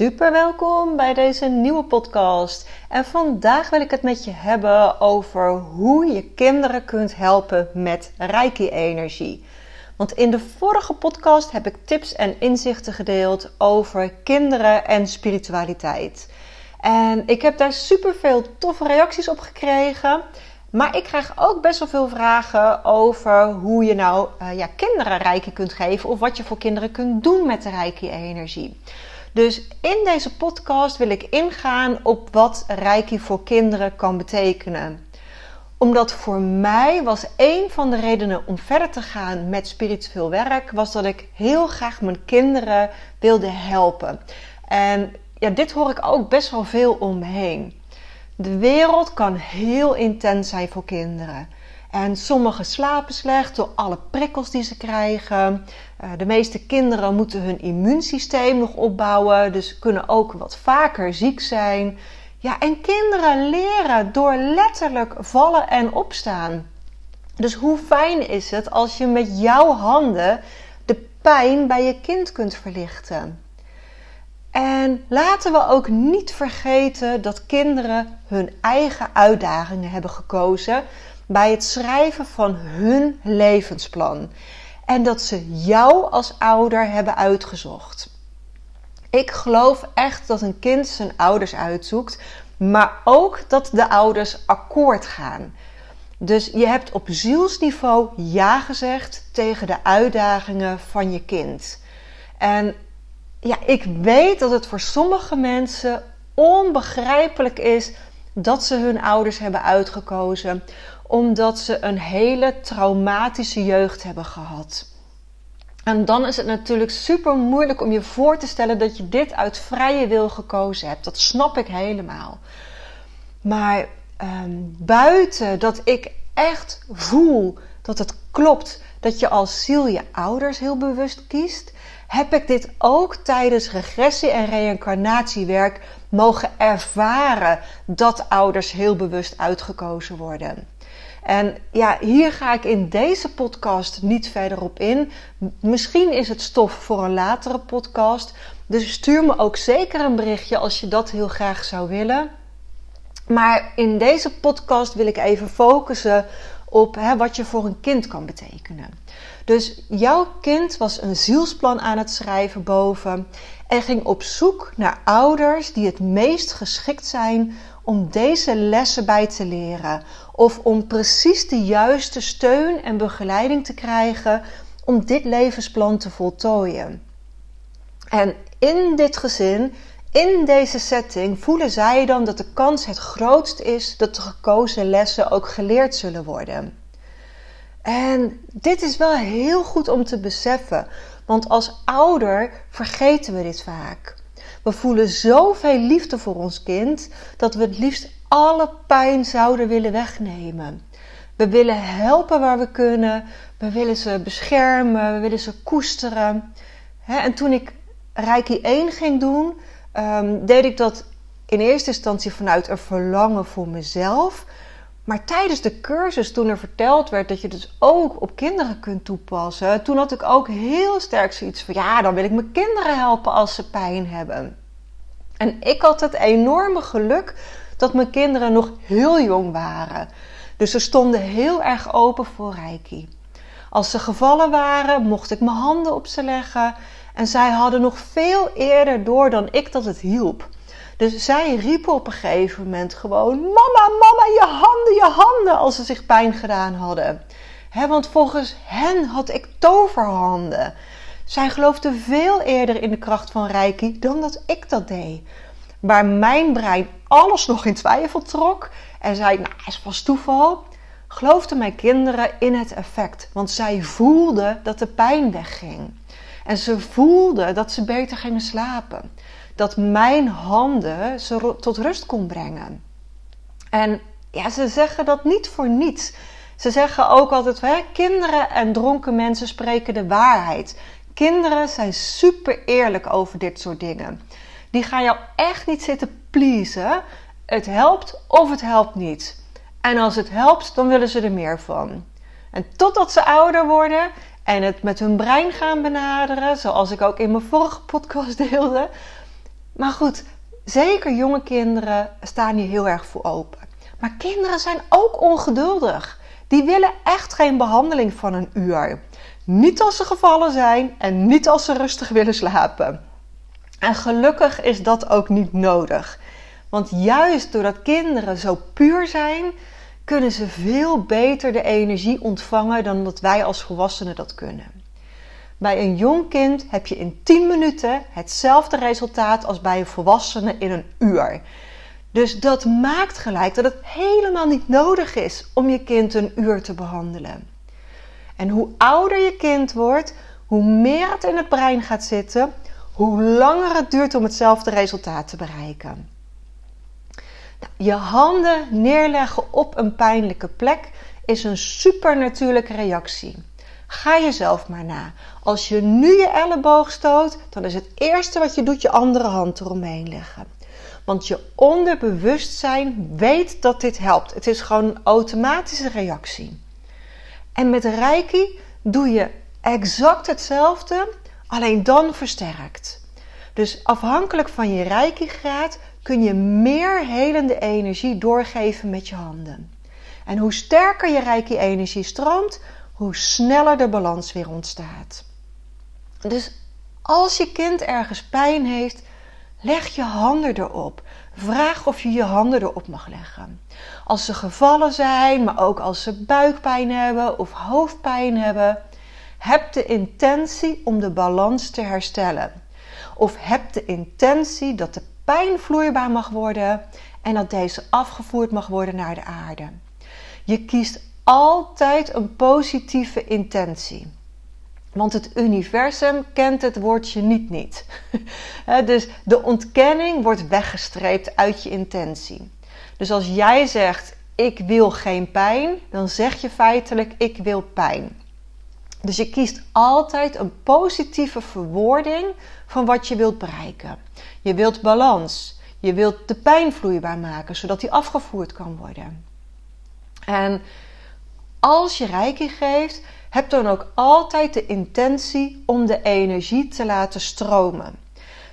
Super welkom bij deze nieuwe podcast. En vandaag wil ik het met je hebben over hoe je kinderen kunt helpen met Reiki-energie. Want in de vorige podcast heb ik tips en inzichten gedeeld over kinderen en spiritualiteit. En ik heb daar super veel toffe reacties op gekregen. Maar ik krijg ook best wel veel vragen over hoe je nou uh, ja, kinderen reiki kunt geven. Of wat je voor kinderen kunt doen met de reiki-energie. Dus in deze podcast wil ik ingaan op wat reiki voor kinderen kan betekenen omdat voor mij was een van de redenen om verder te gaan met spiritueel werk, was dat ik heel graag mijn kinderen wilde helpen. En ja, dit hoor ik ook best wel veel om me heen. De wereld kan heel intens zijn voor kinderen. En sommigen slapen slecht door alle prikkels die ze krijgen. Eh, de meeste kinderen moeten hun immuunsysteem nog opbouwen, dus kunnen ook wat vaker ziek zijn. Ja, en kinderen leren door letterlijk vallen en opstaan. Dus hoe fijn is het als je met jouw handen de pijn bij je kind kunt verlichten? En laten we ook niet vergeten dat kinderen hun eigen uitdagingen hebben gekozen bij het schrijven van hun levensplan. En dat ze jou als ouder hebben uitgezocht. Ik geloof echt dat een kind zijn ouders uitzoekt, maar ook dat de ouders akkoord gaan. Dus je hebt op zielsniveau ja gezegd tegen de uitdagingen van je kind. En ja, ik weet dat het voor sommige mensen onbegrijpelijk is dat ze hun ouders hebben uitgekozen, omdat ze een hele traumatische jeugd hebben gehad. En dan is het natuurlijk super moeilijk om je voor te stellen dat je dit uit vrije wil gekozen hebt. Dat snap ik helemaal. Maar ehm, buiten dat ik echt voel dat het klopt dat je als ziel je ouders heel bewust kiest, heb ik dit ook tijdens regressie- en reïncarnatiewerk mogen ervaren dat ouders heel bewust uitgekozen worden. En ja, hier ga ik in deze podcast niet verder op in. Misschien is het stof voor een latere podcast. Dus stuur me ook zeker een berichtje als je dat heel graag zou willen. Maar in deze podcast wil ik even focussen op hè, wat je voor een kind kan betekenen. Dus jouw kind was een zielsplan aan het schrijven boven en ging op zoek naar ouders die het meest geschikt zijn om deze lessen bij te leren of om precies de juiste steun en begeleiding te krijgen om dit levensplan te voltooien. En in dit gezin, in deze setting, voelen zij dan dat de kans het grootst is dat de gekozen lessen ook geleerd zullen worden. En dit is wel heel goed om te beseffen, want als ouder vergeten we dit vaak. We voelen zoveel liefde voor ons kind dat we het liefst alle pijn zouden willen wegnemen. We willen helpen waar we kunnen. We willen ze beschermen. We willen ze koesteren. en toen ik Reiki 1 ging doen, ehm, deed ik dat in eerste instantie vanuit een verlangen voor mezelf. Maar tijdens de cursus, toen er verteld werd dat je dus ook op kinderen kunt toepassen, toen had ik ook heel sterk zoiets van: ja, dan wil ik mijn kinderen helpen als ze pijn hebben. En ik had het enorme geluk dat mijn kinderen nog heel jong waren. Dus ze stonden heel erg open voor Reiki. Als ze gevallen waren, mocht ik mijn handen op ze leggen. En zij hadden nog veel eerder door dan ik dat het hielp. Dus zij riepen op een gegeven moment gewoon: Mama, mama, je handen, je handen. Als ze zich pijn gedaan hadden. want volgens hen had ik toverhanden. Zij geloofden veel eerder in de kracht van Reiki dan dat ik dat deed. Waar mijn brein alles nog in twijfel trok en zei: Nou, het was toeval. geloofden mijn kinderen in het effect. Want zij voelden dat de pijn wegging. En ze voelden dat ze beter gingen slapen. Dat mijn handen ze tot rust kon brengen. En ja, ze zeggen dat niet voor niets. Ze zeggen ook altijd: hè, kinderen en dronken mensen spreken de waarheid. Kinderen zijn super eerlijk over dit soort dingen. Die gaan jou echt niet zitten pleasen. Het helpt of het helpt niet. En als het helpt, dan willen ze er meer van. En totdat ze ouder worden en het met hun brein gaan benaderen, zoals ik ook in mijn vorige podcast deelde. Maar goed, zeker jonge kinderen staan hier heel erg voor open. Maar kinderen zijn ook ongeduldig. Die willen echt geen behandeling van een uur. Niet als ze gevallen zijn en niet als ze rustig willen slapen. En gelukkig is dat ook niet nodig. Want juist doordat kinderen zo puur zijn, kunnen ze veel beter de energie ontvangen dan dat wij als volwassenen dat kunnen. Bij een jong kind heb je in 10 minuten hetzelfde resultaat als bij een volwassene in een uur. Dus dat maakt gelijk dat het helemaal niet nodig is om je kind een uur te behandelen. En hoe ouder je kind wordt, hoe meer het in het brein gaat zitten, hoe langer het duurt om hetzelfde resultaat te bereiken. Nou, je handen neerleggen op een pijnlijke plek is een supernatuurlijke reactie. Ga jezelf maar na. Als je nu je elleboog stoot, dan is het eerste wat je doet je andere hand eromheen leggen. Want je onderbewustzijn weet dat dit helpt. Het is gewoon een automatische reactie. En met Reiki doe je exact hetzelfde, alleen dan versterkt. Dus afhankelijk van je Reiki-graad kun je meer helende energie doorgeven met je handen. En hoe sterker je Reiki-energie stroomt, hoe sneller de balans weer ontstaat. Dus als je kind ergens pijn heeft, leg je handen erop. Vraag of je je handen erop mag leggen. Als ze gevallen zijn, maar ook als ze buikpijn hebben of hoofdpijn hebben, heb de intentie om de balans te herstellen. Of heb de intentie dat de pijn vloeibaar mag worden en dat deze afgevoerd mag worden naar de aarde. Je kiest altijd een positieve intentie. Want het universum kent het woordje niet niet. dus de ontkenning wordt weggestreept uit je intentie. Dus als jij zegt ik wil geen pijn, dan zeg je feitelijk ik wil pijn. Dus je kiest altijd een positieve verwoording van wat je wilt bereiken. Je wilt balans. Je wilt de pijn vloeibaar maken, zodat die afgevoerd kan worden. En als je reiki geeft, heb dan ook altijd de intentie om de energie te laten stromen.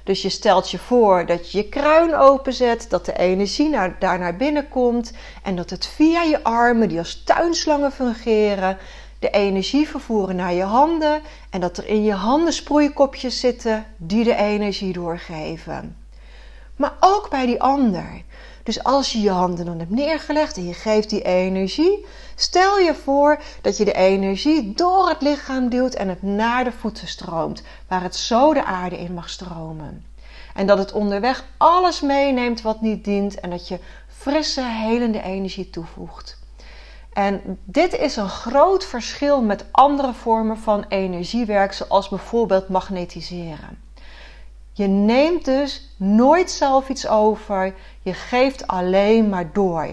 Dus je stelt je voor dat je je kruin openzet, dat de energie naar, daar naar binnen komt en dat het via je armen, die als tuinslangen fungeren, de energie vervoeren naar je handen en dat er in je handen sproeikopjes zitten die de energie doorgeven. Maar ook bij die ander. Dus als je je handen dan hebt neergelegd en je geeft die energie, stel je voor dat je de energie door het lichaam duwt en het naar de voeten stroomt, waar het zo de aarde in mag stromen. En dat het onderweg alles meeneemt wat niet dient en dat je frisse, helende energie toevoegt. En dit is een groot verschil met andere vormen van energiewerk, zoals bijvoorbeeld magnetiseren. Je neemt dus nooit zelf iets over, je geeft alleen maar door.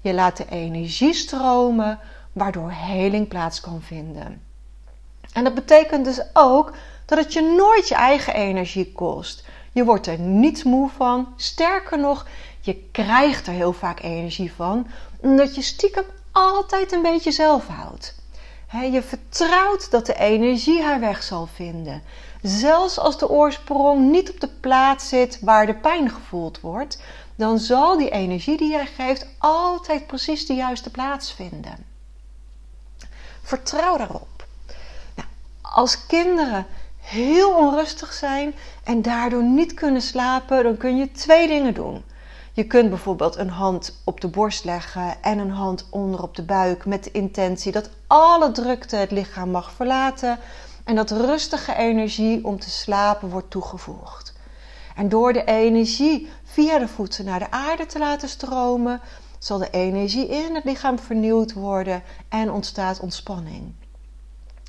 Je laat de energie stromen, waardoor heling plaats kan vinden. En dat betekent dus ook dat het je nooit je eigen energie kost. Je wordt er niet moe van. Sterker nog, je krijgt er heel vaak energie van, omdat je stiekem altijd een beetje zelf houdt. je vertrouwt dat de energie haar weg zal vinden. Zelfs als de oorsprong niet op de plaats zit waar de pijn gevoeld wordt, dan zal die energie die jij geeft altijd precies de juiste plaats vinden. Vertrouw daarop. Nou, als kinderen heel onrustig zijn en daardoor niet kunnen slapen, dan kun je twee dingen doen. Je kunt bijvoorbeeld een hand op de borst leggen en een hand onder op de buik met de intentie dat alle drukte het lichaam mag verlaten en dat rustige energie om te slapen wordt toegevoegd. En door de energie via de voeten naar de aarde te laten stromen, zal de energie in het lichaam vernieuwd worden en ontstaat ontspanning.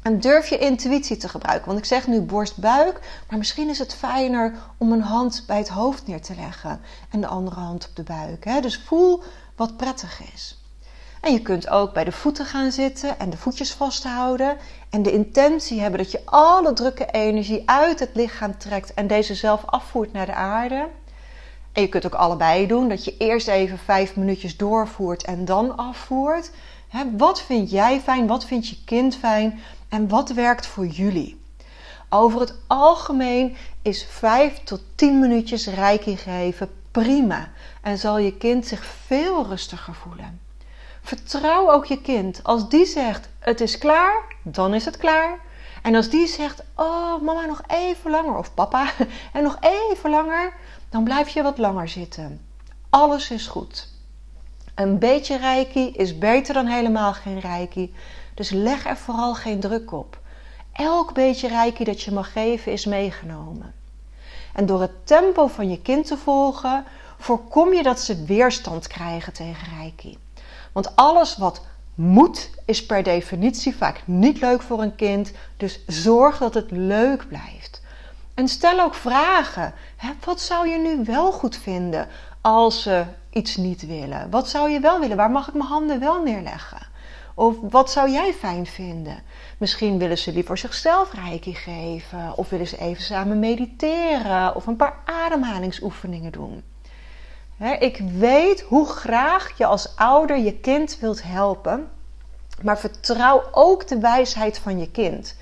En durf je intuïtie te gebruiken. Want ik zeg nu borst-buik, maar misschien is het fijner om een hand bij het hoofd neer te leggen en de andere hand op de buik. Hè? Dus voel wat prettig is. En je kunt ook bij de voeten gaan zitten en de voetjes vasthouden. En de intentie hebben dat je alle drukke energie uit het lichaam trekt en deze zelf afvoert naar de aarde. En je kunt ook allebei doen, dat je eerst even vijf minuutjes doorvoert en dan afvoert. Wat vind jij fijn? Wat vindt je kind fijn? En wat werkt voor jullie? Over het algemeen is 5 tot 10 minuutjes reiki geven prima en zal je kind zich veel rustiger voelen. Vertrouw ook je kind. Als die zegt het is klaar, dan is het klaar. En als die zegt, oh mama nog even langer, of papa, en nog even langer, dan blijf je wat langer zitten. Alles is goed. Een beetje reiki is beter dan helemaal geen reiki. Dus leg er vooral geen druk op. Elk beetje reiki dat je mag geven is meegenomen. En door het tempo van je kind te volgen, voorkom je dat ze weerstand krijgen tegen reiki. Want alles wat moet is per definitie vaak niet leuk voor een kind. Dus zorg dat het leuk blijft. En stel ook vragen. Wat zou je nu wel goed vinden als ze iets niet willen? Wat zou je wel willen? Waar mag ik mijn handen wel neerleggen? Of wat zou jij fijn vinden? Misschien willen ze liever zichzelf reiki geven. Of willen ze even samen mediteren. Of een paar ademhalingsoefeningen doen. ik weet hoe graag je als ouder je kind wilt helpen. Maar vertrouw ook de wijsheid van je kind.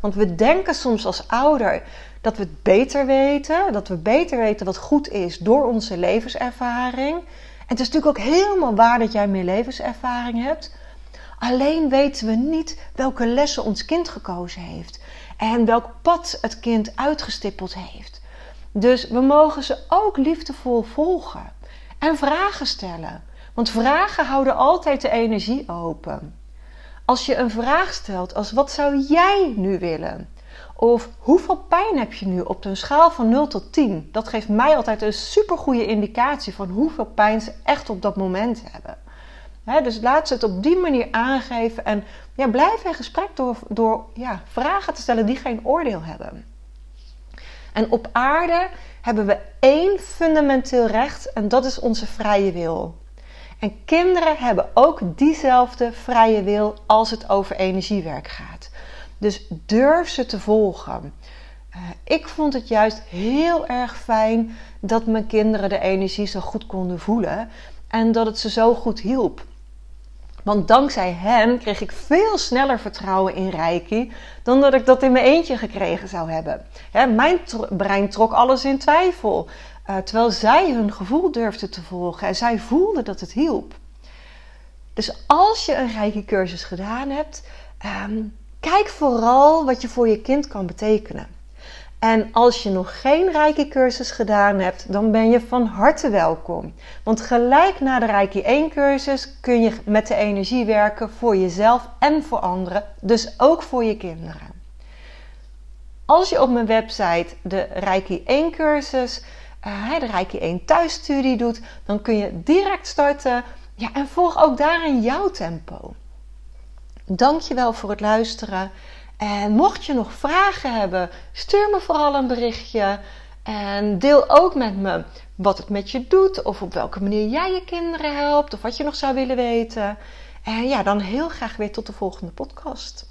Want we denken soms als ouder dat we het beter weten. Dat we beter weten wat goed is door onze levenservaring. En het is natuurlijk ook helemaal waar dat jij meer levenservaring hebt. Alleen weten we niet welke lessen ons kind gekozen heeft en welk pad het kind uitgestippeld heeft. Dus we mogen ze ook liefdevol volgen en vragen stellen. Want vragen houden altijd de energie open. Als je een vraag stelt als wat zou jij nu willen? Of hoeveel pijn heb je nu op een schaal van 0 tot 10? Dat geeft mij altijd een supergoeie indicatie van hoeveel pijn ze echt op dat moment hebben dus laat ze het op die manier aangeven en ja, blijf in gesprek door, door ja, vragen te stellen die geen oordeel hebben. En op aarde hebben we één fundamenteel recht en dat is onze vrije wil. En kinderen hebben ook diezelfde vrije wil als het over energiewerk gaat. Dus durf ze te volgen. Uh, ik vond het juist heel erg fijn dat mijn kinderen de energie zo goed konden voelen en dat het ze zo goed hielp. Want dankzij hen kreeg ik veel sneller vertrouwen in Reiki dan dat ik dat in mijn eentje gekregen zou hebben. mijn brein trok alles in twijfel, uh, terwijl zij hun gevoel durfden te volgen en zij voelden dat het hielp. Dus als je een Reiki-cursus gedaan hebt, um, kijk vooral wat je voor je kind kan betekenen. En als je nog geen Reiki cursus gedaan hebt, dan ben je van harte welkom. Want gelijk na de Reiki 1 cursus kun je met de energie werken voor jezelf en voor anderen, dus ook voor je kinderen. Als je op mijn website de Reiki 1 cursus, uh, de Reiki 1 thuisstudie doet, dan kun je direct starten. Ja, en volg ook daarin jouw tempo. Dankjewel voor het luisteren. En mocht je nog vragen hebben, stuur me vooral een berichtje. En deel ook met me wat het met je doet, of op welke manier jij je kinderen helpt, of wat je nog zou willen weten. En ja, dan heel graag weer tot de volgende podcast.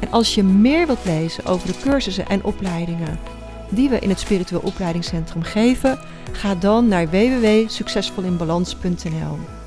En als je meer wilt lezen over de cursussen en opleidingen die we in het Spiritueel Opleidingscentrum geven, ga dan naar www.succesvolinbalans.nl.